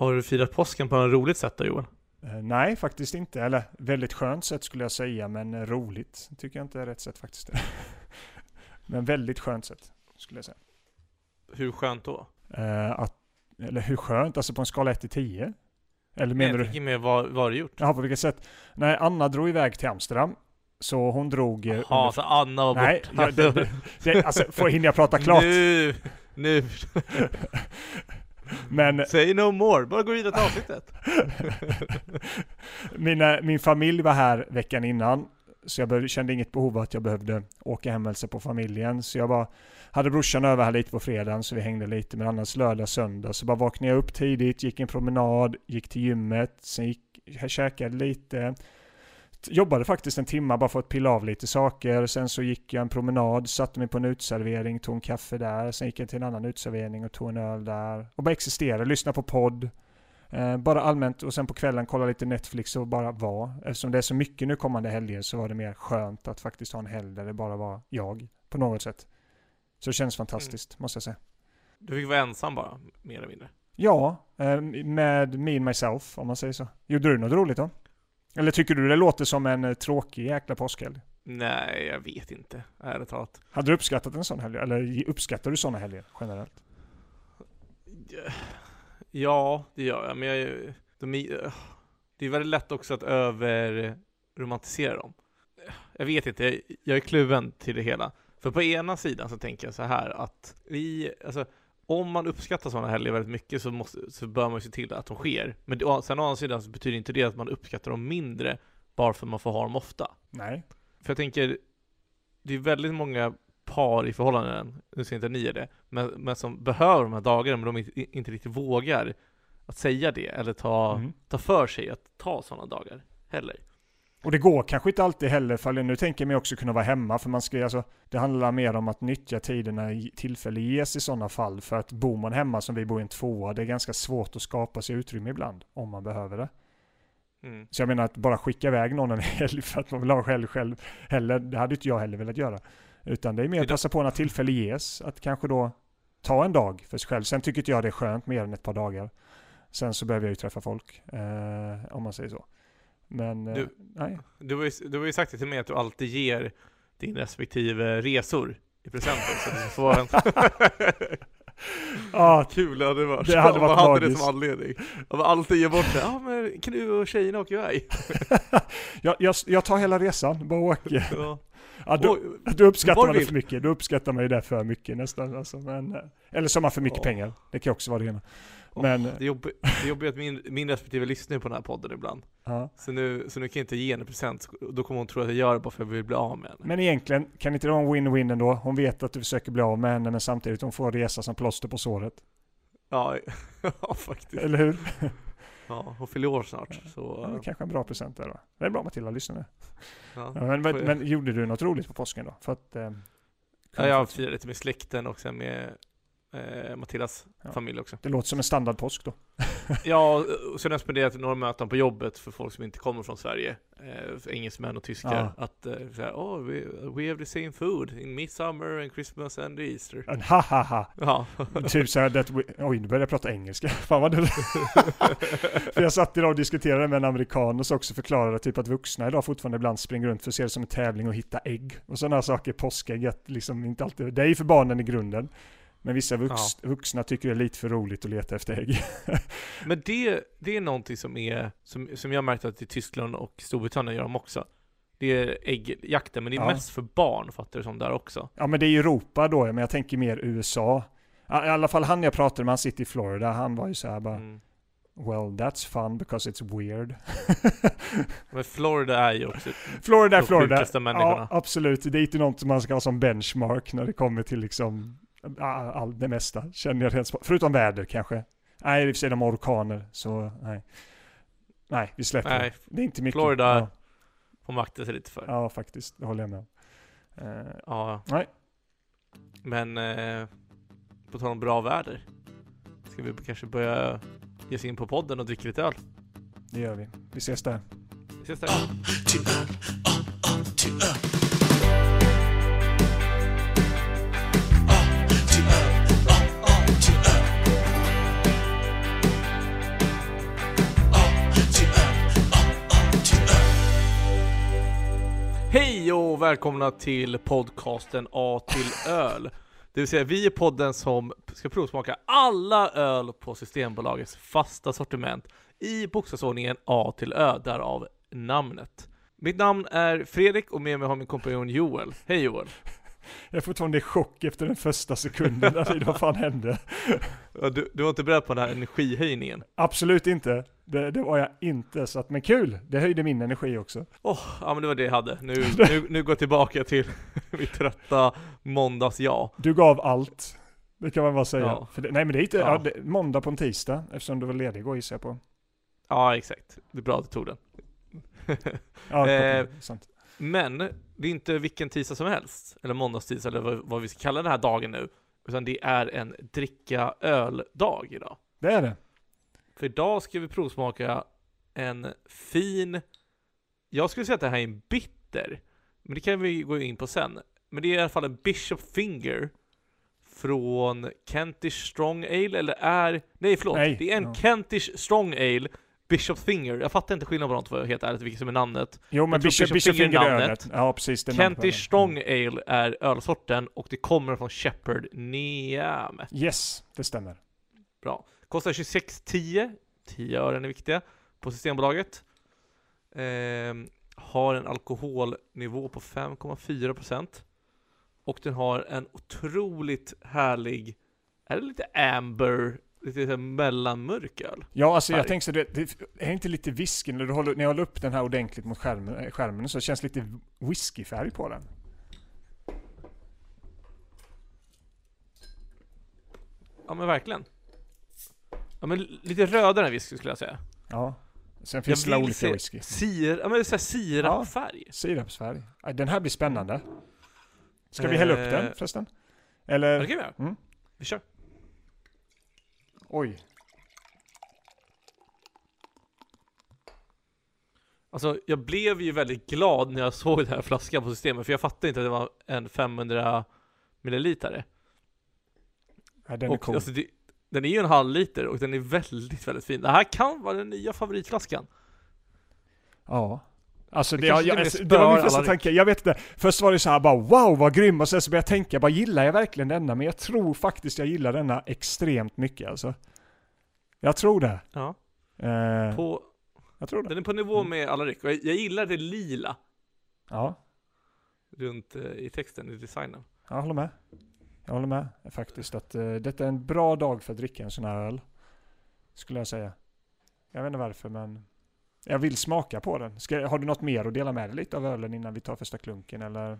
Har du firat påsken på något roligt sätt då Joel? Eh, nej, faktiskt inte. Eller väldigt skönt sätt skulle jag säga, men eh, roligt tycker jag inte är rätt sätt faktiskt. men väldigt skönt sätt skulle jag säga. Hur skönt då? Eh, att, eller hur skönt? Alltså på en skala 1 till 10? Eller menar du? Jag tänker mer vad, vad har du gjort? Jaha, på vilket sätt? Nej, Anna drog iväg till Amsterdam. Så hon drog... Jaha, under... så Anna var Nej, det, det, alltså, får hinna jag prata klart? Nu! Nu! Men... Say no more, bara gå vidare till avsnittet. Mina, min familj var här veckan innan, så jag kände inget behov av att jag behövde åka hem och på familjen. Så jag bara hade brorsan över här lite på fredagen, så vi hängde lite. Men annars lördag, söndag, så bara vaknade jag upp tidigt, gick en promenad, gick till gymmet, sen gick, jag käkade lite, jobbade faktiskt en timme bara för att pilla av lite saker. Sen så gick jag en promenad, satte mig på en utservering, tog en kaffe där. Sen gick jag till en annan utservering och tog en öl där. Och bara existera, lyssna på podd. Eh, bara allmänt och sen på kvällen kolla lite Netflix och bara vara. Eftersom det är så mycket nu kommande helger så var det mer skönt att faktiskt ha en helg där det bara var jag på något sätt. Så det känns fantastiskt, mm. måste jag säga. Du fick vara ensam bara, mer eller mindre? Ja, eh, med me and myself om man säger så. Gjorde du något roligt då? Eller tycker du det låter som en eh, tråkig jäkla påskhelg? Nej, jag vet inte, ärligt talat. Hade du uppskattat en sån helg? Eller uppskattar du såna helger generellt? Ja, det gör jag, men jag, de är, det är väldigt lätt också att överromantisera dem. Jag vet inte, jag är kluven till det hela. För på ena sidan så tänker jag så här att vi, alltså om man uppskattar sådana helger väldigt mycket så, måste, så bör man se till att de sker. Men sen å andra sidan så betyder inte det att man uppskattar dem mindre bara för att man får ha dem ofta. Nej. För jag tänker, det är väldigt många par i förhållanden, nu säger inte ni är det, men, men som behöver de här dagarna men de inte, inte riktigt vågar att säga det eller ta, mm. ta för sig att ta sådana dagar heller. Och det går kanske inte alltid heller, för nu tänker jag mig också kunna vara hemma, för man ska alltså, det handlar mer om att nyttja tiden när tillfälle ges i sådana fall, för att bor man hemma som vi bor i en tvåa, det är ganska svårt att skapa sig utrymme ibland, om man behöver det. Mm. Så jag menar att bara skicka iväg någon en helg för att man vill ha själv själv, heller, det hade inte jag heller velat göra. Utan det är mer att passa på när tillfälle ges, att kanske då ta en dag för sig själv. Sen tycker inte jag det är skönt mer än ett par dagar. Sen så behöver jag ju träffa folk, eh, om man säger så. Men du, eh, nej. Du har, ju, du har ju sagt det till mig att du alltid ger din respektive resor i presenter. så du får en... ah, Kul det hade varit. Det hade varit man hade det som anledning. man alltid ger bort det. Ja men kan du och tjejerna åka iväg? jag, jag, jag tar hela resan, bara åker. Ja. Ja, du, du uppskattar det för mycket. Du uppskattar ju det för mycket nästan. Alltså, men, eh, eller så har man för mycket oh. pengar. Det kan också vara det ena. Men, det, är jobbigt, det är jobbigt att min, min respektive lyssnar på den här podden ibland. Ja. Så, nu, så nu kan jag inte ge henne present, då kommer hon tro att jag gör det bara för att jag vill bli av med henne. Men egentligen, kan inte det vara en win-win ändå? Hon vet att du försöker bli av med henne, men samtidigt hon får resa som plåster på såret. Ja, ja faktiskt. Eller hur? Ja, hon fyller år snart. Ja, så, ja, kanske en bra present där då. Det är bra Matilda, lyssna nu. Ja, men, men, men, gjorde du något roligt på påsken då? För att, eh, ja, jag firade lite med släkten och sen med eh, Matildas ja. familj också. Det låter som en standardpåsk då. ja, och sen har jag spenderat några möten på jobbet för folk som inte kommer från Sverige, eh, engelsmän och tyskar, ja. att eh, säga, oh, we, we have the same food in midsummer and Christmas and Easter. En ha ha ha. Ja. typ that we, oj nu börjar jag prata engelska. Fan vad det För jag satt idag och diskuterade med en amerikan och så också förklarade typ att vuxna idag fortfarande ibland springer runt för att se det som en tävling och hitta ägg. Och sådana saker, påskägg, att liksom inte alltid, det är ju för barnen i grunden. Men vissa vux, ja. vuxna tycker det är lite för roligt att leta efter ägg. Men det, det är någonting som är, som, som jag märkt att i Tyskland och Storbritannien gör de också. Det är äggjakten, men det är ja. mest för barn, fattar du som där också. Ja men det är Europa då, men jag tänker mer USA. I alla fall han jag pratade med, han sitter i Florida, han var ju såhär bara mm. Well that's fun because it's weird. men Florida är ju också Florida är Florida. Ja, absolut. Det är inte något man ska ha som benchmark när det kommer till liksom all, det mesta känner jag rent Förutom väder kanske. Nej, i och för sig de har orkaner, så nej. Nej, vi släpper nej, det. är inte mycket. Florida ja. får makta sig lite för. Ja, faktiskt. Det håller jag med om. Uh, ja. Nej. Men, uh, på tal om bra väder. Ska vi kanske börja ge oss in på podden och dricka lite öl? Det gör vi. Vi ses där. Vi ses där. Hej och välkomna till podcasten A till öl. Det vill säga vi är podden som ska provsmaka alla öl på Systembolagets fasta sortiment i bokstavsordningen A till Ö, därav namnet. Mitt namn är Fredrik och med mig har min kompanjon Joel. Hej Joel! Jag är fortfarande i chock efter den första sekunden. Där, vad fan hände? Ja, Du, du var inte beredd på den här energihöjningen? Absolut inte. Det, det var jag inte. Så att, men kul! Det höjde min energi också. Åh, ja men det var det jag hade. Nu, nu, nu går jag tillbaka till mitt trötta måndags-jag. Du gav allt. Det kan man bara säga. Ja. Det, nej men det är inte, Ja. ja. det, måndag på en tisdag. Eftersom du var ledig igår gissar jag på. Ja, exakt. Det är bra att du tog den. Ja, Eh, sant. Men det är inte vilken tisdag som helst, eller måndagstisdag eller vad, vad vi ska kalla den här dagen nu, utan det är en dricka öl-dag idag. Det är det. För idag ska vi provsmaka en fin, jag skulle säga att det här är en bitter, men det kan vi gå in på sen. Men det är i alla fall en Bishop Finger från Kentish Strong Ale, eller är, nej förlåt, Nej, det är en ja. Kentish Strong Ale Bishop Finger, jag fattar inte skillnaden på de två helt ärligt, vilket som är namnet. Jo men Bishop, Bishop Bishop Finger är namnet. Ja precis. Det är Kentish. Strong Ale är ölsorten och det kommer från Shepherd Neame. Yes, det stämmer. Bra. Kostar 26,10. 10 ören är viktiga på Systembolaget. Ehm, har en alkoholnivå på 5,4% och den har en otroligt härlig, är det lite amber, lite så här mellanmörk öl? Ja, alltså jag Färg. tänkte så det, det är inte lite whisky när du håller, när jag håller upp den här ordentligt mot skärmen, eh, skärmen så känns det lite whiskyfärg på den. Ja men verkligen. Ja men lite rödare än whisky skulle jag säga. Ja. Sen finns det olika se whisky. Sir, ja men det är så här sirapfärg. Sirapsfärg. Ja, Den här blir spännande. Ska vi hälla upp Eh, den förresten? Ja, Eller? det kan vi göra. Mm. Vi kör. Oj. Alltså, jag blev ju väldigt glad när jag såg den här flaskan på systemet, för jag fattade inte att det var en 500 millilitare. Ja, den är och, cool. alltså, det, den är ju en halv liter och den är väldigt, väldigt fin. Det här kan vara den nya favoritflaskan. Ja. Alltså det, Det jag, jag, alltså, det var min första tanke. Jag vet inte. Först var det så här bara wow vad grym och sen så började jag tänka bara gillar jag verkligen denna? Men jag tror faktiskt jag gillar denna extremt mycket alltså. Jag tror det. Ja. Eh, På, jag tror det. den är på nivå med alla ryck. Och jag, jag gillar det lila Ja, runt eh, i texten, i designen. jag håller med. Jag håller med faktiskt att eh, detta är en bra dag för att dricka en sån här öl. Skulle jag säga. Jag vet inte varför men jag vill smaka på den. Ska, har du något mer att dela med dig lite av ölen innan vi tar första klunken eller?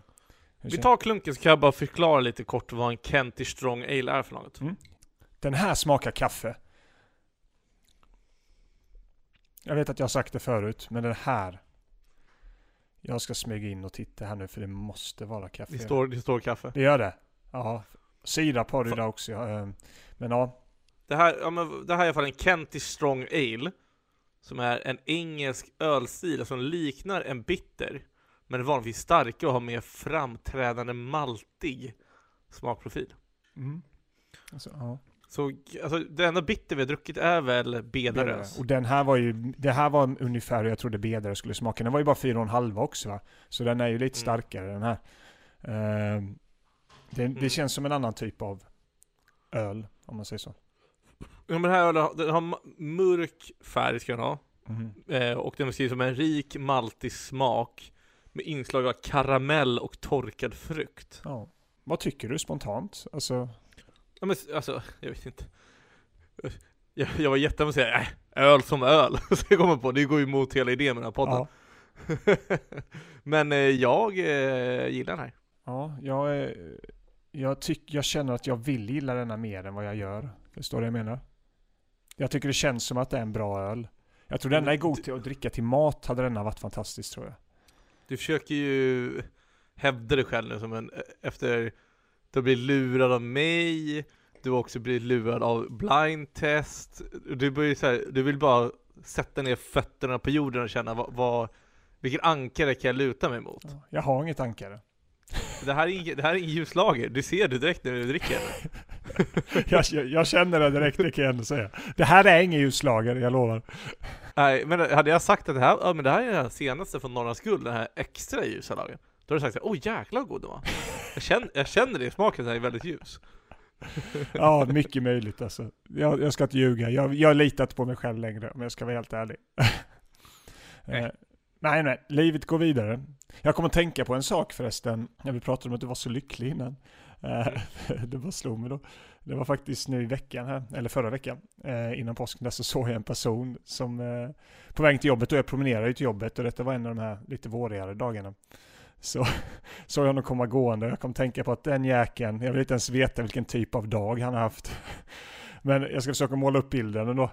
Vi tar klunken så kan jag bara förklara lite kort vad en Kentish Strong Ale är för något. Den här smakar kaffe. Jag vet att jag har sagt det förut, men den här. Jag ska smyga in och titta här nu för det måste vara kaffe. Det står, det står kaffe. Det gör det? Ja. Sirap har du idag också. eh, Men ja. Det här, ja, men det här är i alla fall en Kentish Strong Ale som är en engelsk ölstil som liknar en bitter men är vanligtvis starkare och har mer framträdande maltig smakprofil. Mm. Alltså, ja. Så alltså, det enda bitter vi har druckit är väl Bedarös. Och den här var ju, det här var ungefär hur jag trodde Bedare skulle smaka. Den var ju bara 4,5 också va? Så den är ju lite Mm. starkare den här. Eh, det, Mm. det känns som en annan typ av öl, om man säger så. Ja, men den här ölen har- den har mörk färg ska den ha. Mhm. Eh, och den beskrivs som en rik maltig smak med inslag av karamell och torkad frukt. Ja. Vad tycker du spontant? Alltså, Ja, men alltså, jag vet inte. Jag, jag var jättemån att säga, äh, öl som öl. Så jag kommer på, det går ju emot hela idén med den här podden. ja. Men eh, jag eh, gillar den här. Ja, jag, är- jag, tyck, jag känner att jag vill gilla denna mer än vad jag gör. Förstår du vad jag menar? Jag tycker det känns som att det är en bra öl. Jag tror denna är god till att dricka till mat, hade denna varit fantastisk tror jag. Du försöker ju hävda dig själv nu som en, efter du blivit lurad av mig, du har också blivit lurad av blind test. Du, börjar så här, du vill bara sätta ner fötterna på jorden och känna vad, vad, vilken ankare kan jag luta mig mot? Ja, Jag har inget ankare. Det här är det här är ingen ljuslager, du ser det direkt när du dricker. jag, jag, känner det direkt, det kan jag ändå säga. Det här är ingen ljuslager, jag lovar. Nej, men hade jag sagt att det här, ja, men det här är den senaste från Norrlands guld, den här extra ljusa lagen, Då har du sagt såhär, åh jäklar vad god den var. Jag känner, jag känner det, smaken är väldigt ljus. Ja, mycket möjligt alltså. Jag, jag ska inte ljuga. Jag, jag litar inte på mig själv längre om jag ska vara helt ärlig. Nej. Eh, nej, nej. Livet går vidare. Jag kommer att tänka på en sak förresten. När vi pratade om att du var så lycklig innan. Eh, det bara slog mig då. Det var faktiskt nu i veckan här, eller förra veckan, eh, innan påsken, där så såg jag en person som eh, på väg till jobbet, och jag promenerar ju till jobbet och detta var en av de här lite vårigare dagarna. Så såg jag honom komma gående och jag kom tänka på att den jäkeln, jag vill inte ens veta vilken typ av dag han har haft. Men jag ska försöka måla upp bilden och då.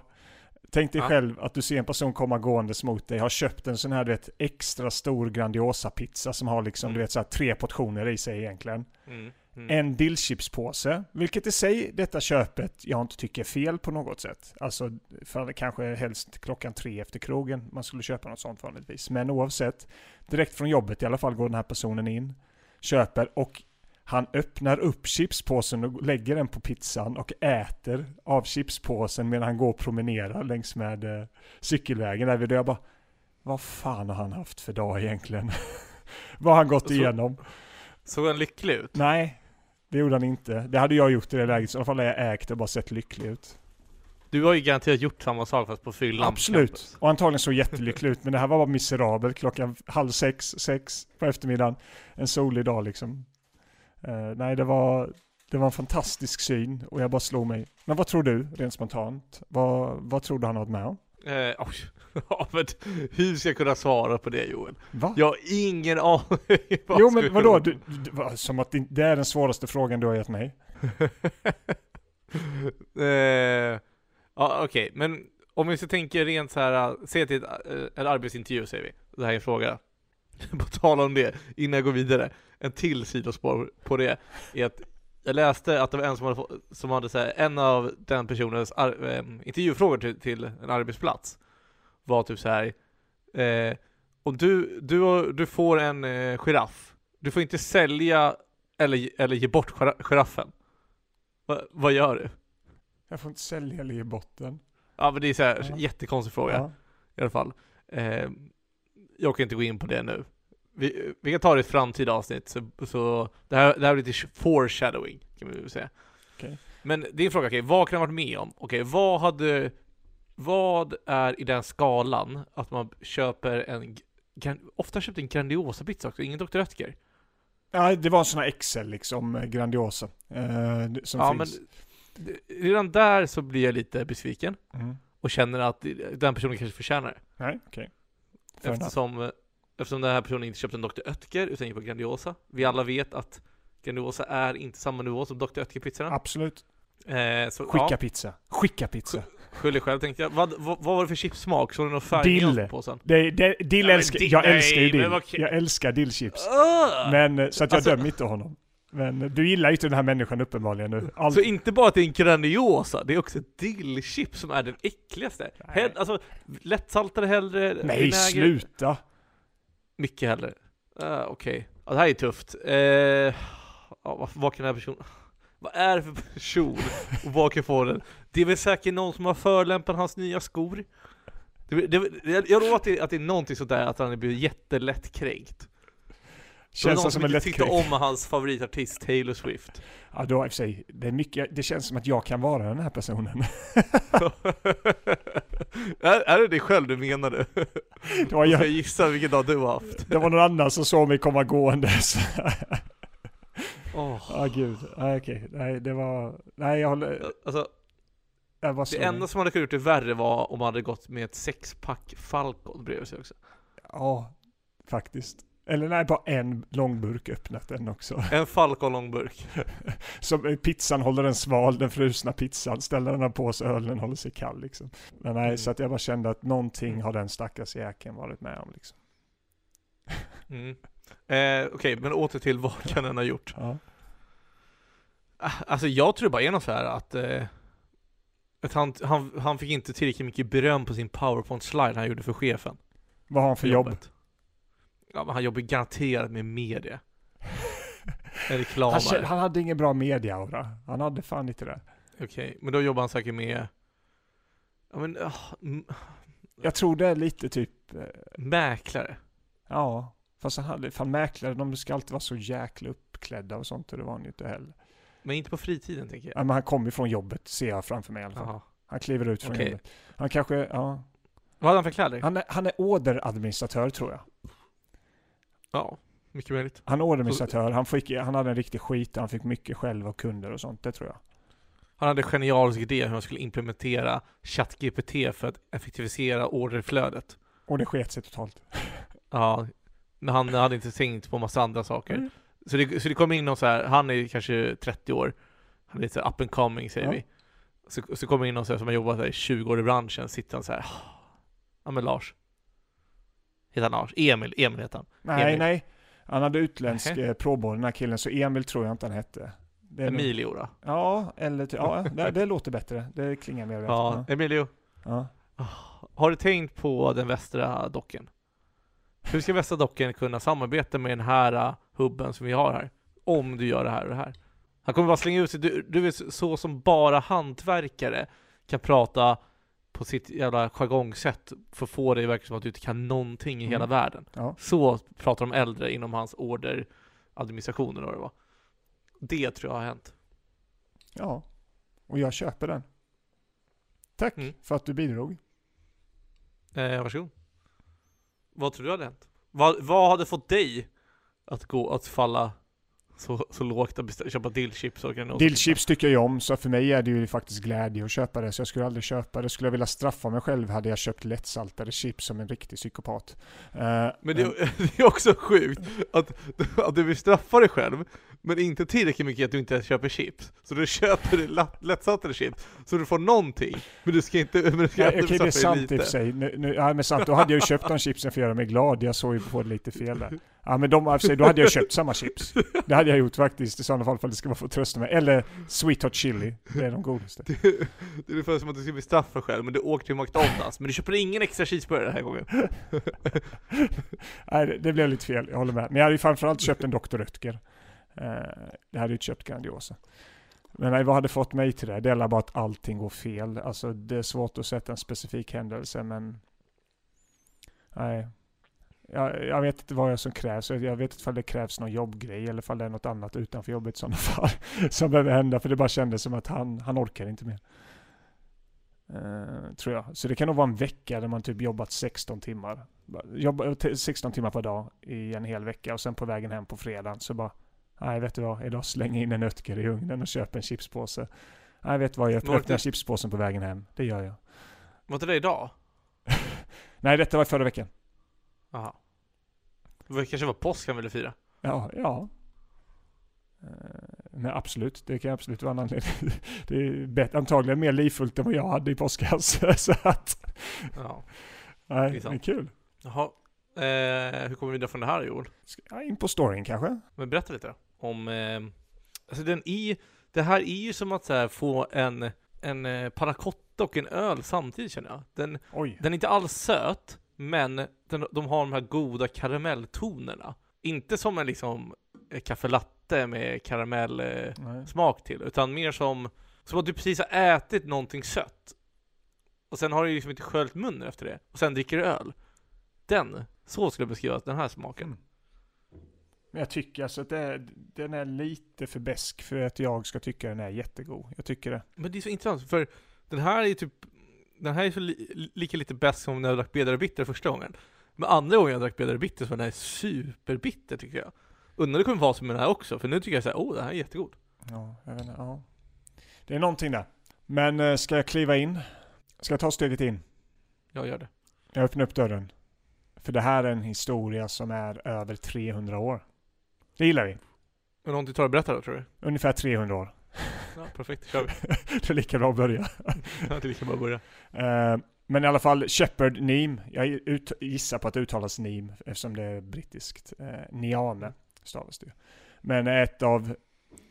Tänk dig Ja. själv att du ser en person komma gåendes mot dig, har köpt en sån här du vet, extra stor Grandiosa-pizza som har liksom, Mm. du vet, så här, tre portioner i sig egentligen. Mm. Mm. En dillchipspåse, vilket i sig detta köpet jag inte tycker är fel på något sätt. Alltså för det kanske helst klockan tre efter krogen man skulle köpa något sånt vanligtvis. Men oavsett, direkt från jobbet i alla fall går den här personen in, köper och han öppnar upp chipspåsen och lägger den på pizzan och äter av chipspåsen medan han går och promenerar längs med eh, cykelvägen. Där jag bara, vad fan har han haft för dag egentligen? vad har han gått Så- igenom? Såg han lycklig ut? Nej, det gjorde han inte. Det hade jag gjort i det läget. I alla fall har jag ägt och bara sett lycklig ut. Du har ju garanterat gjort samma sak fast på fyllan. Absolut. campus. Och antagligen så jättelycklig ut. Men det här var bara miserabelt. Klockan halv sex, sex på eftermiddagen. En solig dag liksom. Eh, nej, det var, det var en fantastisk syn och jag bara slog mig. Men vad tror du, rent spontant? Vad, vad tror du han har varit med om? Eh, oj. Ja, men hur ska jag kunna svara på det Joel? Va? Jag har ingen aning. vad jo men vadå? Du, du, som att det, är den svåraste frågan du har gett mig. eh, ja, okej, men om vi ska tänka rent så här, se till eh, en arbetsintervju säger vi. Det här är en fråga. på tal om det, innan jag går vidare. En till sidospår på det är att jag läste att det var en som hade, som hade så här, en av den personens ar, eh, intervjufrågor till, till en arbetsplats var typ så här. Eh, om du, du, du får en eh, giraff, du får inte sälja eller, eller ge bortgira- giraffen. Va, vad gör du? Jag får inte sälja eller ge bort den. Ja men det är så här, Ja. jättekonstig fråga Ja. i alla fall. Eh, jag kan inte gå in på det nu. Vi, vi kan ta det i ett framtida avsnitt, så, så det, här, det här blir lite foreshadowing kan vi väl säga. Okej. Men din fråga, okej, vad kan jag ha varit med om? Okej, vad hade, vad är i den skalan att man köper en, ofta köpt en Grandiosa pizza också, ingen Dr. Oetker? Ja, det var en sån här Excel liksom, eh, Grandiosa. Eh, som Ja finns. men redan där så blir jag lite besviken Mm. och känner att den personen kanske förtjänar det. Nej, okej. Enough. Eftersom, eh, eftersom den här personen inte köpte en Dr. Oetker utan gick på Grandiosa. Vi alla vet att Grandiosa är inte samma nivå som Dr. Oetker-pizzorna. Absolut. Eh, så Skicka ja, pizza. Skicka pizza. skyll dig själv tänkte jag. Vad, vad, vad var det för chipssmak? Såg du någon färg Dill. på sen? Det, det, dill men älskar, dill- jag nej, älskar ju dill. Jag älskar dillchips. Uh! Men, eh, så att jag Alltså- dömer inte honom. Men eh, du gillar ju inte den här människan uppenbarligen nu. Allt, Så inte bara att det är en Grandiosa, det är också dillchips som är den äckligaste. Hell, alltså, lättsaltade hellre, nej, vinäger- sluta! Mycket hellre. Uh, Okej, ja, det här är tufft. Uh, ja, vad, vad kan den här personen... Vad är det för person? Och vad kan få den? Det är väl säkert någon som har förlämpat hans nya skor? Det, det, jag lovar att det, att det är någonting sådär att han blir jättelätt kränkt. Känns någon som en inte tyckte om hans favoritartist Taylor Swift. Ja, då i och för sig. Det, är mycket, det känns som att jag kan vara den här personen. är, är det dig själv du menade? Det var, Jag jag, gissa vilken dag du har haft. det var någon annan som såg mig komma gåendes. Åh. Ja, gud. Nej, okej. Nej, det var... Nej, jag håller... Alltså, Jag det enda som hade kunnat gjort det värre var om man hade gått med ett sexpack Falcon bredvid sig också. Ja, faktiskt. Eller nej, bara en långburk öppnat den också. En Falcon långburk. Så eh, pizzan håller den sval, den frusna pizzan. Ställer den på så ölen håller sig kall liksom. Men nej, Mm. så att jag bara kände att någonting har den stackars jäkeln varit med om liksom. Mm. Eh, Okej, men åter till vad kan den ha gjort? Ja. Ah, Alltså jag tror bara är så här att, eh, att han, han, han fick inte tillräckligt mycket beröm på sin powerpoint-slide han gjorde för chefen. Vad har han för jobb? Ja men han jobbar garanterat med media. En Han, reklamare. kä- han hade ingen bra media-aura. Han hade fan inte det. Okej, men då jobbar han säkert med, ja men, m- Jag tror det är lite typ, eh, mäklare. ja. Fast han hade, fan mäklare, de ska alltid vara så jäkla uppklädda och sånt och det var han ju inte heller. Men inte på fritiden tänker jag. Ja, men han kom ju från jobbet, ser jag framför mig i alla fall. Jaha. Han kliver ut från Okej. jobbet. Han kanske, ja. Vad hade han för kläder? Han är, han är orderadministratör tror jag. Ja, mycket möjligt. Han är orderadministratör, han, fick, han hade en riktig skit, han fick mycket själv av kunder och sånt, det tror jag. Han hade en genialisk idé hur han skulle implementera ChatGPT för att effektivisera orderflödet. Och det sket sig totalt. Ja, men han hade inte tänkt på massa andra saker. Mm. Så, det, så det kom in någon så här, han är kanske 30 år, han är lite så här up and coming säger Ja. vi. Så, så kommer in någon så här, som har jobbat där i 20 år i branschen, sitter han så här, ja men Lars. Heter han Lars? Emil, Emil heter han. Nej, Emil. nej. Han hade utländsk Nähä. eh, pråborr den här killen, så Emil tror jag inte han hette. Det är Emilio då? Ja, eller ja, det, det låter bättre. Det klingar mer rätt. Ja, Emilio. Ja. Har du tänkt på den västra docken? Hur ska västra docken kunna samarbeta med den här uh, hubben som vi har här? Om du gör det här och det här. Han kommer bara slänga ut sig, du, du vet så som bara hantverkare kan prata på sitt jävla jargongsätt för att få dig verka som att du inte kan någonting i hela Mm. världen. Ja. Så pratar de äldre inom hans orderadministration eller vad det var. Det tror jag har hänt. ja. Och jag köper den. Tack Mm. för att du bidrog. Eh, varsågod. Vad tror du hade hänt? Vad, vad hade fått dig att gå, att falla så, så lågt att köpa dillchips? Dillchips tycker jag om, så för mig är det ju faktiskt glädje att köpa det. Så jag skulle aldrig köpa det. Skulle jag vilja straffa mig själv hade jag köpt lättsaltade chips som en riktig psykopat. Eh, Men det, det är också sjukt att, att du vill straffa dig själv, men inte tillräckligt mycket att du inte köper chips. Så du köper lättsaltade chips, så du får någonting, men du ska inte, men du ska Ja, Okej, det är sant i och för sig. Nu, nu, ja, men sant. Då hade jag ju köpt de chipsen för att göra mig glad. Jag såg ju på det lite fel där. Ja, men de, för sig, då hade jag köpt samma chips. Det hade jag gjort faktiskt i sådana fall för att det ska vara för att trösta mig. Eller Sweet Hot Chili. Det är de godaste. Det är ungefär som att du ska bestraffa dig själv, men du åker till McDonalds, men du köper ingen extra cheeseburgare den här gången. Nej, det, det blev lite fel. Jag håller med. Men jag hade ju framförallt köpt en Dr. Röttger. Eh, jag hade ju inte köpt Grandiosa. Men nej, vad hade fått mig till det? Det är bara att allting går fel. Alltså det är svårt att sätta en specifik händelse, men... Nej. Jag, jag vet inte vad som krävs. Jag vet inte om det krävs någon jobbgrej eller om det är något annat utanför jobbet i sådana fall som behöver hända. För det bara kändes som att han, han orkar inte mer. Eh, tror jag. Så det kan nog vara en vecka där man typ jobbat 16 timmar. Jobba eh, 16 timmar per dag i en hel vecka och sen på vägen hem på fredagen så bara Nej vet du vad, idag slänger jag in en Nötker i ugnen och köper en chipspåse. Nej vet du vad, jag öppnar inte- chipspåsen på vägen hem. Det gör jag. Var inte det idag? Nej detta var förra veckan. Jaha. Det kanske var påsk han ville fira. Ja, ja. Eh, Men absolut, det kan absolut vara en anledning. Det är bet- antagligen mer livfullt än vad jag hade i påskas. Så att, Ja. nej, Det är det är kul. Jaha. Eh, hur kommer vi vidare från det här Joel? Ska in på storyn kanske? Men berätta lite då. Om, eh, alltså den i, det här är ju som att så här, få en, en eh, panna cotta och en öl samtidigt känner jag. Den, Oj. den är inte alls söt, men den, de har de här goda karamelltonerna. Inte som en liksom eh, kaffe latte med karamellsmak Nej. till, utan mer som, som att du precis har ätit någonting sött. Och sen har du liksom inte sköljt munnen efter det, och sen dricker du öl. Den, så skulle jag beskriva den här smaken. Mm. Men jag tycker alltså att det den är lite för besk för att jag ska tycka den är jättegod. Jag tycker det. Men det är så intressant, för den här är typ Den här är så li, lika lite bäst som när jag drack Bedare Bitter första gången Men andra gången jag drack Bedare Bitter så var den här superbitter tycker jag Undrar det kommer vara som med den här också, för nu tycker jag såhär, oh den här är jättegod Ja, jag vet inte, ja. Det är någonting där. Men eh, ska jag kliva in? Ska jag ta steget in? Jag gör det Jag öppnar upp dörren. För det här är en historia som är över 300 år. Det gillar vi. Men någonting tar att berätta då tror du? Ungefär 300 år. Ja, perfekt, kör vi det är lika bra att börja. Ja, Det är lika bra att börja Eh, men i alla fall Shepard Neame. Jag ut, gissar på att det uttalas Neame eftersom det är brittiskt. Uh, Niame stavas det. Men ett av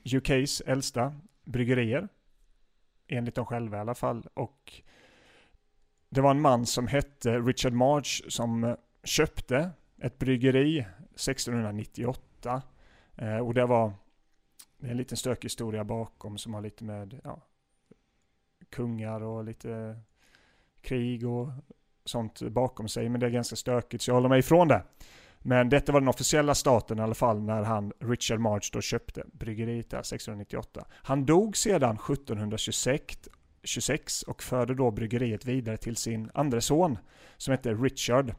UKs äldsta bryggerier. Enligt dem själva i alla fall. Och det var en man som hette Richard March som köpte ett bryggeri 1698. Eh, och det var det är en liten stökig historia bakom som har lite med ja, kungar och lite krig och sånt bakom sig. Men det är ganska stökigt så jag håller mig ifrån det. Men detta var den officiella staten i alla fall när han, Richard March då köpte bryggeriet där 1698. Han dog sedan 1726 26 och förde då bryggeriet vidare till sin andra son som hette Richard.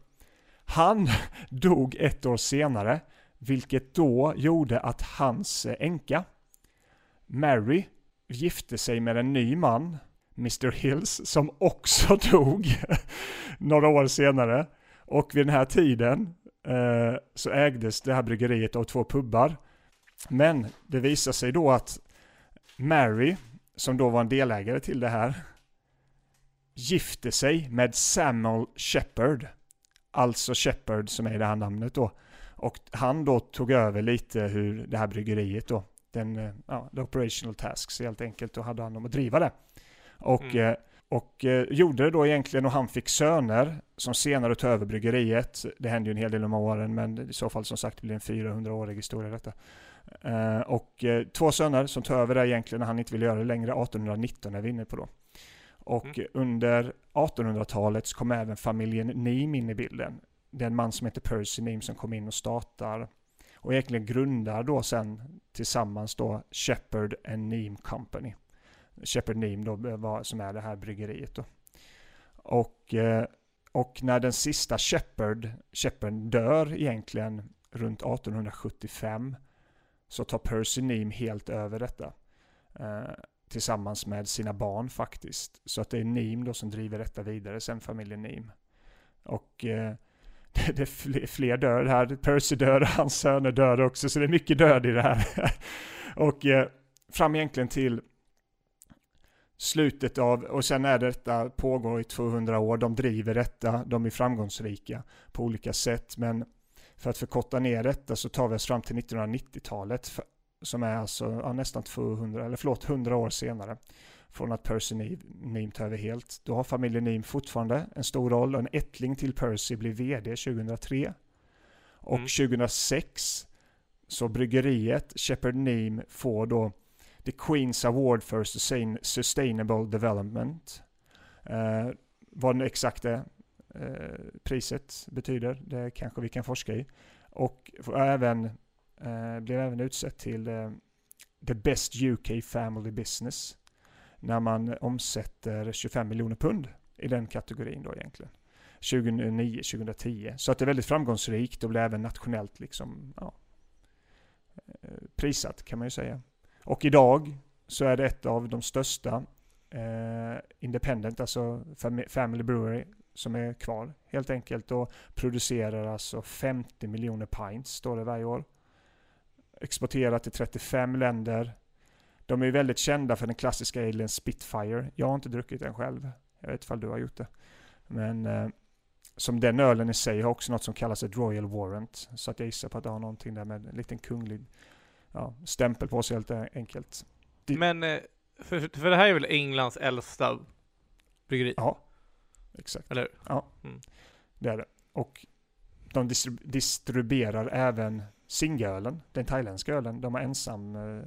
Han dog ett år senare, vilket då gjorde att hans änka, Mary, gifte sig med en ny man, Mr Hills, som också dog några år senare. Och vid den här tiden eh, så ägdes det här bryggeriet av två pubbar. Men det visar sig då att Mary, som då var en delägare till det här, gifte sig med Samuel Shepard. Alltså Shepard som är det här namnet då. Och han då tog över lite hur det här bryggeriet då, den, eh, ja, the operational tasks helt enkelt, och hade hand om att driva det. Och, mm. Eh, och eh, gjorde det då egentligen och han fick söner som senare tog över bryggeriet. Det hände ju en hel del om åren men i så fall som sagt det blir en 400-årig historia detta. Och två söner som tog över det egentligen när han inte ville göra det längre, 1819 är vi inne på då. Och mm. under 1800-talet så kom även familjen Neem in i bilden. Det är en man som heter Percy Neem som kommer in och startar och egentligen grundar då sen tillsammans då Shepard and Neem Company. Shepard Neem då, var, som är det här bryggeriet då. Och, eh, och när den sista Shepard, Shepard dör egentligen runt 1875 så tar Percy Neem helt över detta. Eh, tillsammans med sina barn faktiskt. Så att det är Neem då som driver detta vidare, sen familjen Neem. Och eh, det, det, är fler, dör här. Percy dör, hans söner dör också, så det är mycket död i det här. och eh, fram egentligen till slutet av, och sen är detta pågår i 200 år, de driver detta, de är framgångsrika på olika sätt, men för att förkorta ner detta så tar vi oss fram till 1990-talet som är alltså ja, nästan 200, eller förlåt 100 år senare från att Percy Neem tar över helt. Då har familjen Neem fortfarande en stor roll och en ättling till Percy blir vd 2003. Och mm. 2006 så bryggeriet Shepard Neem får då The Queen's Award for Sustainable Development. Eh, vad den exakta Eh, priset betyder. Det kanske vi kan forska i. Och även, eh, blev även utsett till eh, The Best UK Family Business när man omsätter 25 miljoner pund i den kategorin då egentligen. 2009-2010. Så att det är väldigt framgångsrikt och blir även nationellt liksom, ja, eh, prisat kan man ju säga. Och idag så är det ett av de största eh, independent, alltså family brewery som är kvar helt enkelt och producerar alltså 50 miljoner pints står det varje år. Exporterar till 35 länder. De är väldigt kända för den klassiska alen Spitfire. Jag har inte druckit den själv. Jag vet ifall du har gjort det. Men eh, som den ölen i sig har också något som kallas ett Royal Warrant. Så att jag gissar på att det har någonting där med en liten kunglig ja, stämpel på sig helt enkelt. Men, eh, för, för det här är väl Englands äldsta bryggeri? Ja, Exakt. Eller Ja, mm. det är det. Och de distrib distribuerar även Singölen, den thailändska ölen. De har ensam eh,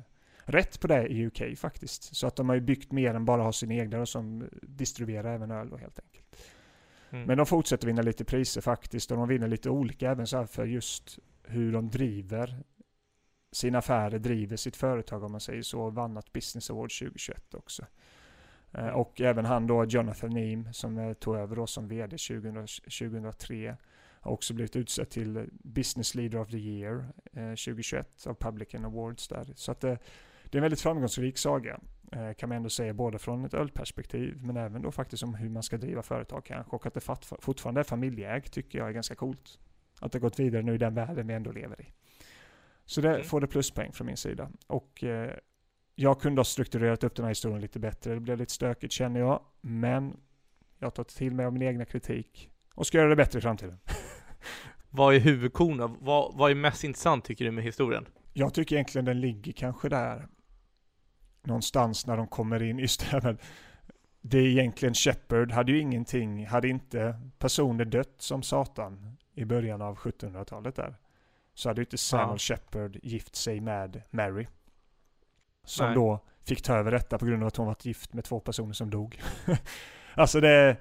rätt på det i UK faktiskt. Så att de har ju byggt mer än bara ha sina egna som distribuerar även öl då helt enkelt. Mm. Men de fortsätter vinna lite priser faktiskt och de vinner lite olika även så här för just hur de driver sina affärer, driver sitt företag om man säger så. Vann ett Business Award 2021 också. Eh, och även han då, Jonathan Neem, som eh, tog över då som vd 2000, 2003, har också blivit utsedd till Business Leader of the Year 2021 eh, av Publican Awards där. Så att det, det är en väldigt framgångsrik saga, kan man ändå säga, både från ett ölperspektiv, men även då faktiskt om hur man ska driva företag kanske. Och att det fortfarande är familjeägt tycker jag är ganska coolt. Att det gått vidare nu i den världen vi ändå lever i. Så det mm. får det pluspoäng från min sida. Och jag kunde ha strukturerat upp den här historien lite bättre. Det blev lite stökigt känner jag. Men jag tar till mig av min egna kritik och ska göra det bättre i framtiden. vad är huvudkorna? Vad, vad är mest intressant tycker du med historien? Jag tycker egentligen den ligger kanske där någonstans när de kommer in. Just det, men det är egentligen Shepard hade ju ingenting, hade inte personer dött som satan i början av 1700-talet där. Så hade ju inte Samuel ja. Shepard gift sig med Mary. Som Nej. då fick ta över detta på grund av att hon varit gift med två personer som dog. alltså det,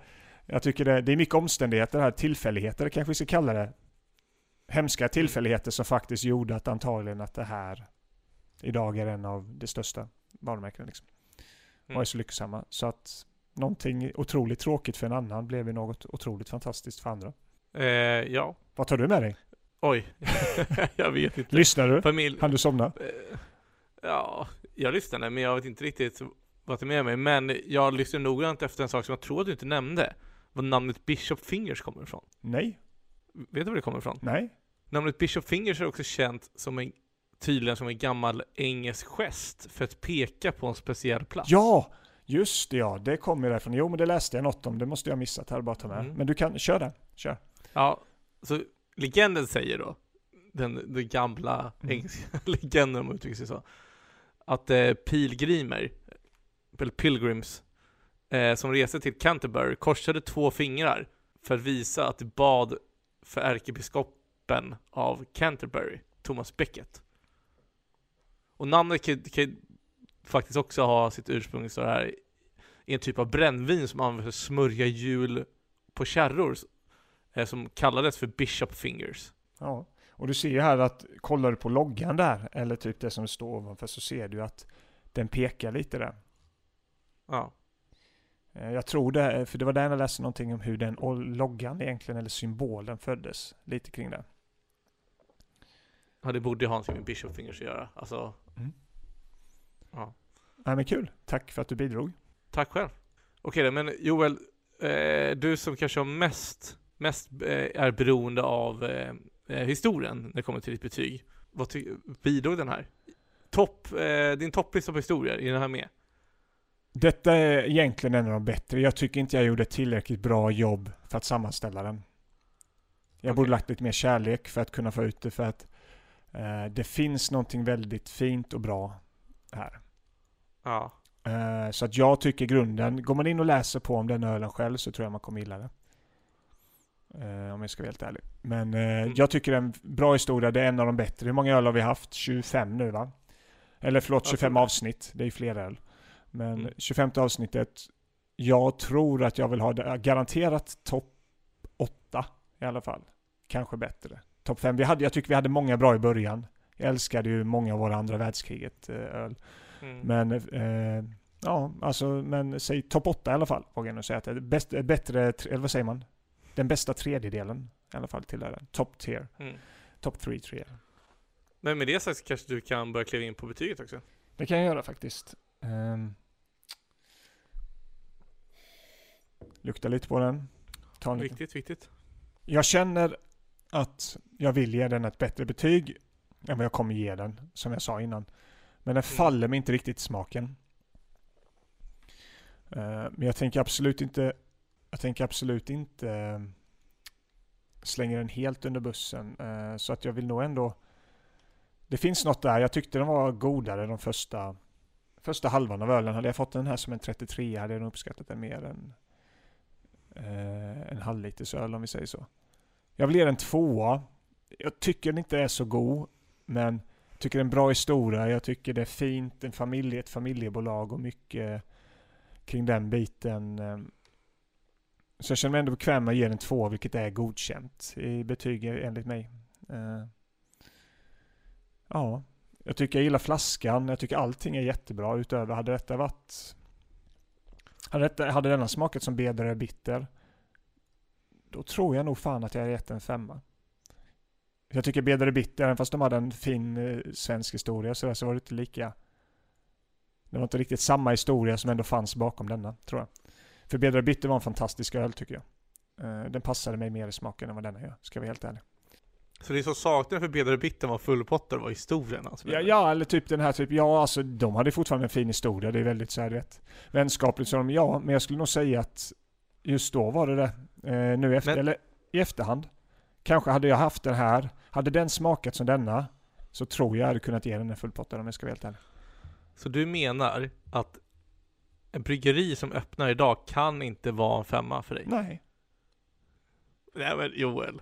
jag tycker det, det är mycket omständigheter här, tillfälligheter kanske vi ska kalla det. hemska tillfälligheter som faktiskt gjorde att antagligen att det här idag är en av de största varumärkena. Liksom. Mm. Och är så lyckosamma. Så att någonting otroligt tråkigt för en annan blev ju något otroligt fantastiskt för andra. Eh, ja, Vad tar du med dig? oj. jag vet inte. Lyssnar du? Familj... Han du somna? Eh, Ja, jag lyssnade men jag vet inte riktigt vad det är med mig. Men jag lyssnade noggrant efter en sak som jag tror att du inte nämnde. Var namnet Bishop Fingers kommer ifrån. Nej? Vet du var det kommer ifrån? Nej? Namnet Bishop Fingers är också känt som en, tydligen som en gammal engelsk gest för att peka på en speciell plats. Ja! Just det, ja, det kommer därifrån. Jo, men det läste jag något om. Det måste jag ha missat här, bara ta med. Mm. Men du kan, kör det. Kör. Ja, så legenden säger då, den, den gamla Mm. engelska legenden om man uttrycker sig så, att eh, pilgrimer, eller pilgrims, eh, som reste till Canterbury korsade två fingrar för att visa att de bad för ärkebiskopen av Canterbury, Thomas Becket. Och namnet kan, kan faktiskt också ha sitt ursprung så här i en typ av brännvin som används för att smörja hjul på kärror eh, som kallades för Bishop Fingers. Ja. Och du ser ju här att, kollar du på loggan där, eller typ det som står ovanför, så ser du att den pekar lite där. Ja. Eh, Jag tror det, för det var där jag läste någonting om hur den loggan egentligen, eller symbolen föddes. Lite kring det. ja, det borde ju ha någonting med Bishop Fingers att göra. Alltså, Nej men kul. Tack för att du bidrog. tack själv. Okej då, men Joel, eh, du som kanske har mest, mest eh, är beroende av eh, eh, historien när det kommer till ditt betyg. Vad ty- bidrog den här? Topp, eh, din topplista på historier, är den här med? Detta är egentligen en av de bättre. Jag tycker inte jag gjorde ett tillräckligt bra jobb för att sammanställa den. Jag borde Okej. lagt lite mer kärlek för att kunna få ut det för att det finns någonting väldigt fint och bra här. Ja. Eh, så att jag tycker grunden, går man in och läser på om den ölen själv så tror jag man kommer gilla det. Eh, om jag ska vara helt ärlig. Men eh, Mm. jag tycker det är en bra historia, det är en av de bättre. Hur många öl har vi haft? 25 nu va? Eller förlåt, Jag 25 tror det. avsnitt. Det är ju fler öl. Men Mm. 25 avsnittet, jag tror att jag vill ha det, garanterat topp 8 i alla fall. Kanske bättre. Topp 5. Vi hade, jag tycker vi hade många bra i början. Jag älskade ju många av våra andra världskriget eh, öl. Mm. Men eh, ja, alltså men säg topp 8 i alla fall. Vågar jag nog säga att det är bäst, bättre, tre- eller vad säger man? Den bästa tredjedelen i alla fall till den. Top tier. Mm. Top 3 tre. Men med det sagt så kanske du kan börja kliva in på betyget också? Det kan jag göra faktiskt. Um, lukta lite på den. Ta en liten. Viktigt, viktigt. Jag känner att jag vill ge den ett bättre betyg än vad jag kommer ge den, som jag sa innan. Men den faller mig inte riktigt i smaken. Eh, men jag tänker absolut inte, jag tänker absolut inte uh, slänga den helt under bussen. Eh, så att jag vill nog ändå, det finns något där. Jag tyckte den var godare de första, första halvan av ölen. Hade jag fått den här som en 33 hade jag nog uppskattat den mer än eh, en halvliters öl om vi säger så. Jag vill ge den tvåa. Jag tycker den inte är så god, men jag tycker det är en bra historia. Jag tycker det är fint, en familj, ett familjebolag och mycket kring den biten. Ehm. Så jag känner mig ändå bekväm med att ge den två, vilket är godkänt i betyg enligt mig. Ehm. Ja, jag tycker jag gillar flaskan. Jag tycker allting är jättebra utöver. Hade detta varit... Hade, detta, hade denna smakat som bedre bitter då tror jag nog fan att jag hade gett en femma. Jag tycker Bedre Bitter, även fast de hade en fin eh, svensk historia så, så var det inte lika... Det var inte riktigt samma historia som ändå fanns bakom denna, tror jag. För Bedre Bitter var en fantastisk öl tycker jag. Eh, den passade mig mer i smaken än vad denna gör, ska jag vara helt ärlig. Så det som saknades för Bedre Bitten var fullpotter var historien alltså? Ja, ja, eller typ den här typ, ja alltså de hade fortfarande en fin historia, det är väldigt så här rätt vänskapligt så de, ja, men jag skulle nog säga att just då var det det. Eh, nu efter, Men- eller i efterhand. Kanske hade jag haft den här, hade den smakat som denna, så tror jag hade kunnat ge den en fullpottare om jag ska vara helt ärlig. Så du menar att en bryggeri som öppnar idag kan inte vara en femma för dig? Nej. Nej men Joel.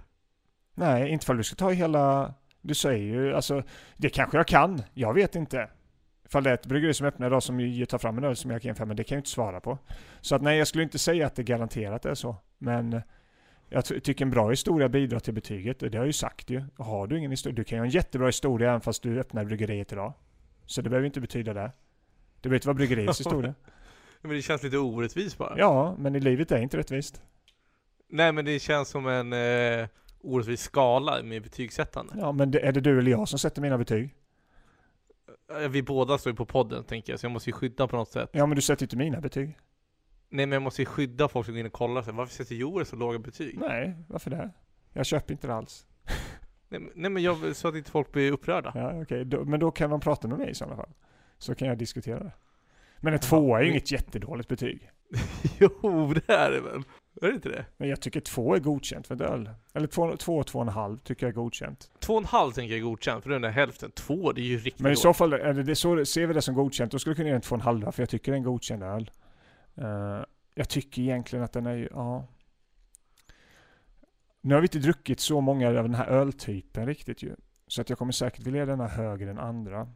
Nej, inte för du ska ta hela... Du säger ju, alltså, det kanske jag kan. Jag vet inte. Ifall det är ett bryggeri som öppnar idag som tar fram en öl som jag kan jämföra med, det kan jag ju inte svara på. Så att nej, jag skulle inte säga att det garanterat är så. Men Jag ty- tycker en bra historia bidrar till betyget. Det har jag ju sagt ju. Har du ingen historia, du kan ju ha en jättebra historia även fast du öppnar bryggeriet idag. Så det behöver inte betyda det. Det behöver inte vara bryggeriets historia. Men det känns lite orättvist bara. Ja, men i livet är inte rättvist. Nej men det känns som en eh, orättvis skala med betygssättande. Ja, men det, är det du eller jag som sätter mina betyg? Eh, Vi båda står ju på podden tänker jag, så jag måste ju skydda på något sätt. Ja, men du sätter inte mina betyg. Nej men jag måste ju skydda folk som går in och kollar sig. Varför sätter Joel så låga betyg? Nej, varför det? Jag köper inte det alls. Nej, men- nej men jag, så att inte folk blir upprörda. Ja, okej. Då, men då kan man prata med mig i sådana fall. Så kan jag diskutera det. Men en tvåa är ju inget jättedåligt betyg. jo, det är det väl? Är det inte det? Men jag tycker två är godkänt för ett öl. Eller två, två och två och en halv tycker jag är godkänt. Två och en halv tänker jag är godkänt, för den där hälften. Två, det är ju riktigt Men i dåligt. så fall, är det, det så, ser vi det som godkänt, då skulle jag kunna ge den två och en halva, för jag tycker det är en godkänd öl. Eh, jag tycker egentligen att den är ju, ja. Nu har vi inte druckit så många av den här öltypen riktigt ju. Så att jag kommer säkert vilja denna högre än andra.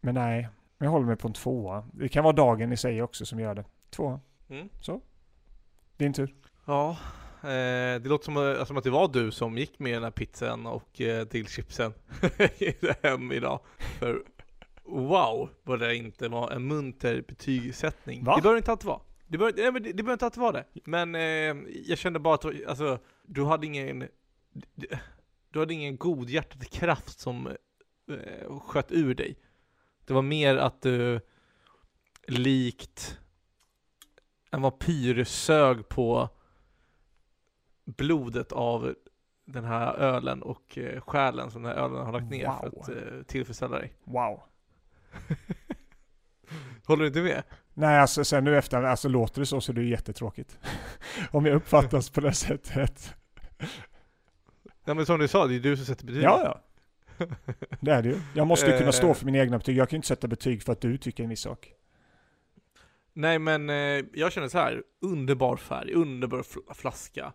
Men nej, jag håller mig på en tvåa. Det kan vara dagen i sig också som gör det. Tvåa. Mm. Din tur. Ja, eh, det låter som, eh, som att det var du som gick med den här pizzan och eh, till chipsen hem idag. För wow, vad det inte var en munter betygssättning. Va? Det behöver inte alltid vara. Det behöver, nej, men det, det behöver inte alltid vara det. Men eh, jag kände bara att alltså, du hade ingen du hade ingen godhjärtad kraft som eh, sköt ur dig. Det var mer att du likt en vampyr sög på blodet av den här ölen och eh, själen som den här ölen har lagt ner för Wow. att eh, tillfredsställa dig. Wow. Håller du inte med? Nej, alltså sen nu efter, alltså låter det så så är det ju jättetråkigt. Om jag uppfattas på det sättet. Ja men som du sa, det är du som sätter betyg. Ja, ja. Det är det ju. Jag måste ju kunna stå Eh. för mina egna betyg. Jag kan ju inte sätta betyg för att du tycker en viss sak. Nej men eh, jag känner så här, underbar färg, underbar fl- flaska.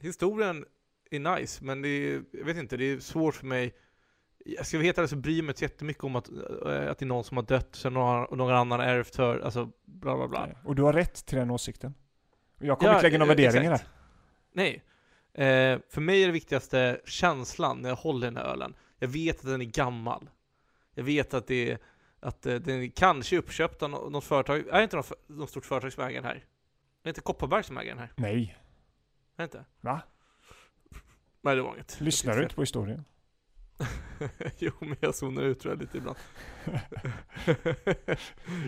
Historien är nice, men det är, jag vet inte, det är svårt för mig. Jag ska vara helt ärlig så bryr jag mig inte jättemycket om att, eh, att det är någon som har dött, sen någon, någon annan ärvt för, alltså bla bla bla. Nej. Och du har rätt till den åsikten. Jag kommer Ja, inte lägga några eh, värderingar där. Nej. Eh, för mig är det viktigaste känslan när jag håller den här ölen. Jag vet att den är gammal. Jag vet att det är, att eh, den är kanske uppköpt av nå- något företag. Är det inte något, något stort företag som äger den här? Är det inte Kopparberg som äger den här? Nej. Är det inte? Va? Nej, det var inget. Lyssnar du inte på historien? jo, men jag zonar ut tror jag lite ibland.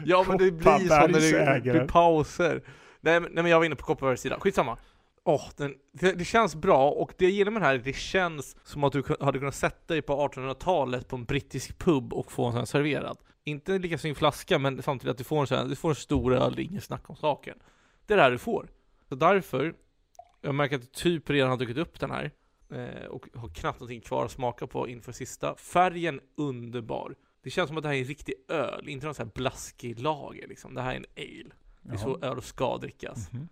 ja, men det blir så när det blir pauser. Nej, men, nej, men jag var inne på Kopparbergs sida. Skitsamma. Åh, den, det, det känns bra och det jag gillar med den här, det känns som att du hade kunnat sätta dig på 1800-talet på en brittisk pub och få en sån här serverad. Inte lika sin flaska, men samtidigt att du får en sån här, du får en stor öl, det är inget snack om saken. Det är det här du får. Så därför, jag märker att du typ redan har druckit upp den här och har knappt någonting kvar att smaka på inför sista. Färgen underbar. Det känns som att det här är en riktig öl, inte någon sån här blaskig lager liksom. Det här är en ale. Det är så öl ska drickas. Mhm.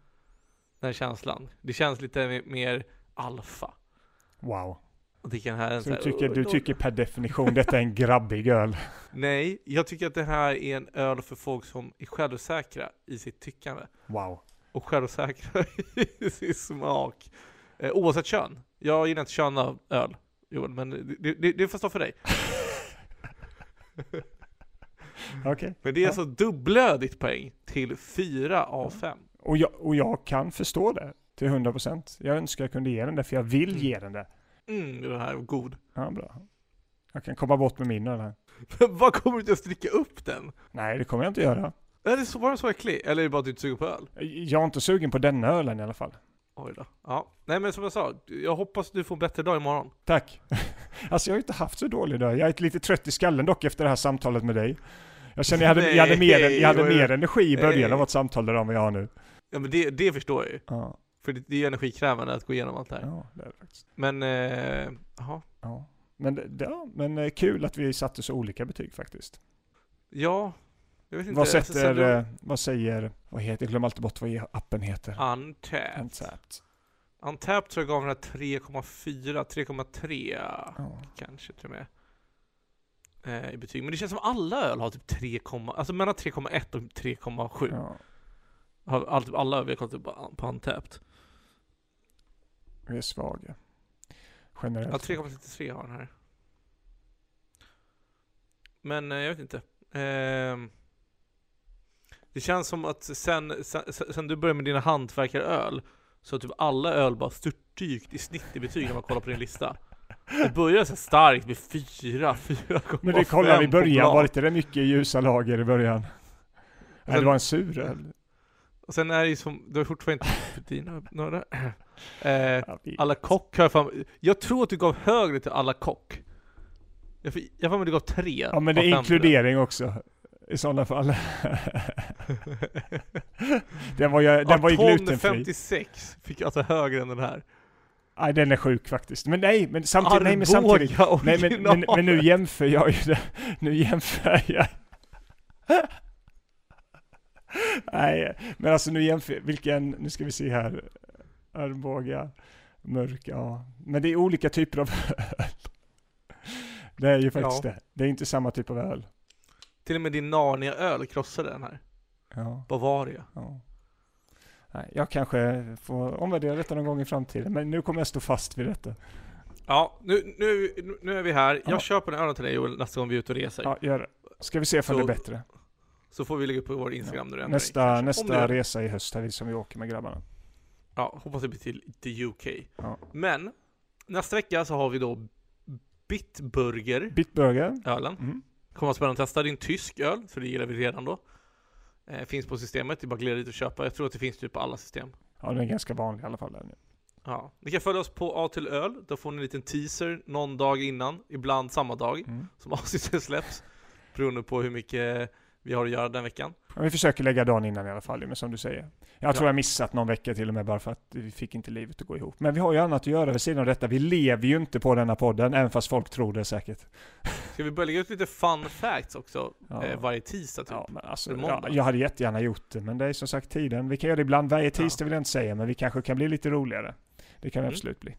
Den här känslan. Det känns lite me- mer alfa. Wow. Och det kan här Så så du här, tycker, du "Oj, tycker per definition detta är en grabbig öl? Nej, jag tycker att det här är en öl för folk som är självsäkra i sitt tyckande. Wow. Och självsäkra i sin smak. Eh, oavsett kön. Jag gillar inte av öl, Joel, men det, det, det får stå för dig. Okej. Men det är Ja. alltså dubblödigt poäng till 4 av 5. Och jag, och jag kan förstå det till 100%. Jag önskar jag kunde ge den det, för jag vill Mm. ge den det. Mm, den här är god. Ja, bra. Jag kan komma bort med min öl här. Vad kommer du inte att dricka upp den? Nej, det kommer jag inte göra. Är det så, var den så äcklig? Eller är det bara att du inte suger på öl? Jag är inte sugen på denna ölen i alla fall. Oj då. Ja. Nej men som jag sa, jag hoppas du får en bättre dag imorgon. Tack. Alltså jag har inte haft så dålig dag. Jag är lite trött i skallen dock efter det här samtalet med dig. Jag känner jag hade, jag hade, mer, jag hade Nej, mer energi i början nej. av vårt samtal än vad jag har nu. Ja men det, det förstår jag ju. Ja, För det, det är energikrävande att gå igenom allt det här. ja det är det faktiskt. Men, eh. Ja. Men, ja, men eh, kul att vi satte så olika betyg faktiskt. Ja, inte. Vad Alltså, sätter, eh, vad säger, vad heter, jag glömmer alltid bort vad appen heter. Untapped. Untapped. Untapped tror jag gav den här 3,4, 3,3 Ja. kanske till och med. Eh, I betyg. Men det känns som alla öl har typ 3, alltså mellan 3,1 och 3,7. Ja. Har all, alla öl vi har kollat upp på, på Untapped. Vi är svaga. Ja, Generellt. 3,33 har den här. Men eh, jag vet inte. Ehm, det känns som att sen, sen, sen du började med dina hantverkaröl så har typ alla öl bara störtdykt i snitt i betyg när man kollar på din lista. Det började så starkt med 4, 4,5 Men vi kollar i på början, var det inte det mycket ljusa lager i början? Nej, det var en sur öl. Och sen är det ju som, du har fortfarande inte för dina några. Eh, vi- alla kock har jag fan, Jag tror att du gav högre till alla kock. Jag jag får mig du gav 3 Ja men det är inkludering också. I sådana fall. den var ju, den var ju glutenfri. 56 fick jag ta högre än den här. Nej den är sjuk faktiskt. Men nej, men samtidigt, nej men samtidigt. Arboga Nej men, men, men nu jämför jag ju det. Nu jämför jag. Nej, men alltså nu jämför vilken, nu ska vi se här. Arboga, mörk, ja. Men det är olika typer av öl. Det är ju faktiskt Ja. det. Det är inte samma typ av öl. Till och med din Narnia-öl krossade den här. Ja, Bavaria. ja. Nej, jag kanske får omvärdera detta någon gång i framtiden, men nu kommer jag stå fast vid detta. Ja, nu, nu, nu är vi här. Jag Ja. köper en öl till dig Joel nästa gång vi är ute och reser. Ja, gör det. Ska vi se Så- det är bättre. Så får vi lägga upp på vår Instagram när du ändrar dig, Nästa. Om nästa resa i höst här som vi åker med grabbarna. Ja, hoppas det blir till, till UK. Ja. Men, nästa vecka så har vi då Bitburger, Bitburger. ölen. Mm. Kommer vara spännande att testa. Det är en tysk öl, så det gillar vi redan då. Eh, finns på systemet, det är bara att glida dit och köpa. Jag tror att det finns typ på alla system. Ja, den är ganska vanlig i alla fall. Där nu. Ja. Ni kan följa oss på A till öl, då får ni en liten teaser någon dag innan, ibland samma dag Mm. som avsnittet släpps. Beroende på hur mycket vi har att göra den veckan. Ja, vi försöker lägga dagen innan i alla fall, men som du säger. Jag Ja. tror jag missat någon vecka till och med bara för att vi fick inte livet att gå ihop. Men vi har ju annat att göra vid sidan av detta. Vi lever ju inte på denna podden, även fast folk tror det säkert. Ska vi börja lägga ut lite fun facts också Ja. eh, varje tisdag typ? Ja, men alltså, ja, jag hade jättegärna gjort det, men det är som sagt tiden. Vi kan göra det ibland, varje tisdag vill jag inte säga, men vi kanske kan bli lite roligare. Det kan vi Mm. absolut bli.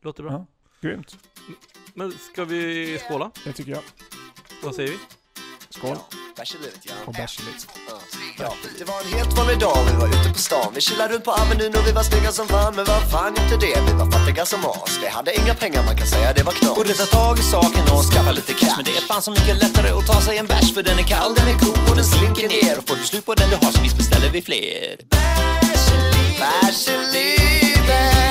Låter bra. Ja. Grymt, Men ska vi skåla? det tycker jag. Vad säger vi? Skål Ja, bärs ja. och bärs. Ja. Ja, det var en helt vanlig dag, vi var ute på stan. Vi chillade runt på Avenyn och vi var snygga som fan. Men vad fan inte det, vi var fattiga som as. Vi hade inga pengar, man kan säga det var knas. Borde ta tag i saken och skaffa lite cash. Men det är fan så mycket lättare att ta sig en bärs För den är kall, den är god och den slinker ner. Och får du slut på den du har så visst beställer vi fler. Bärs eller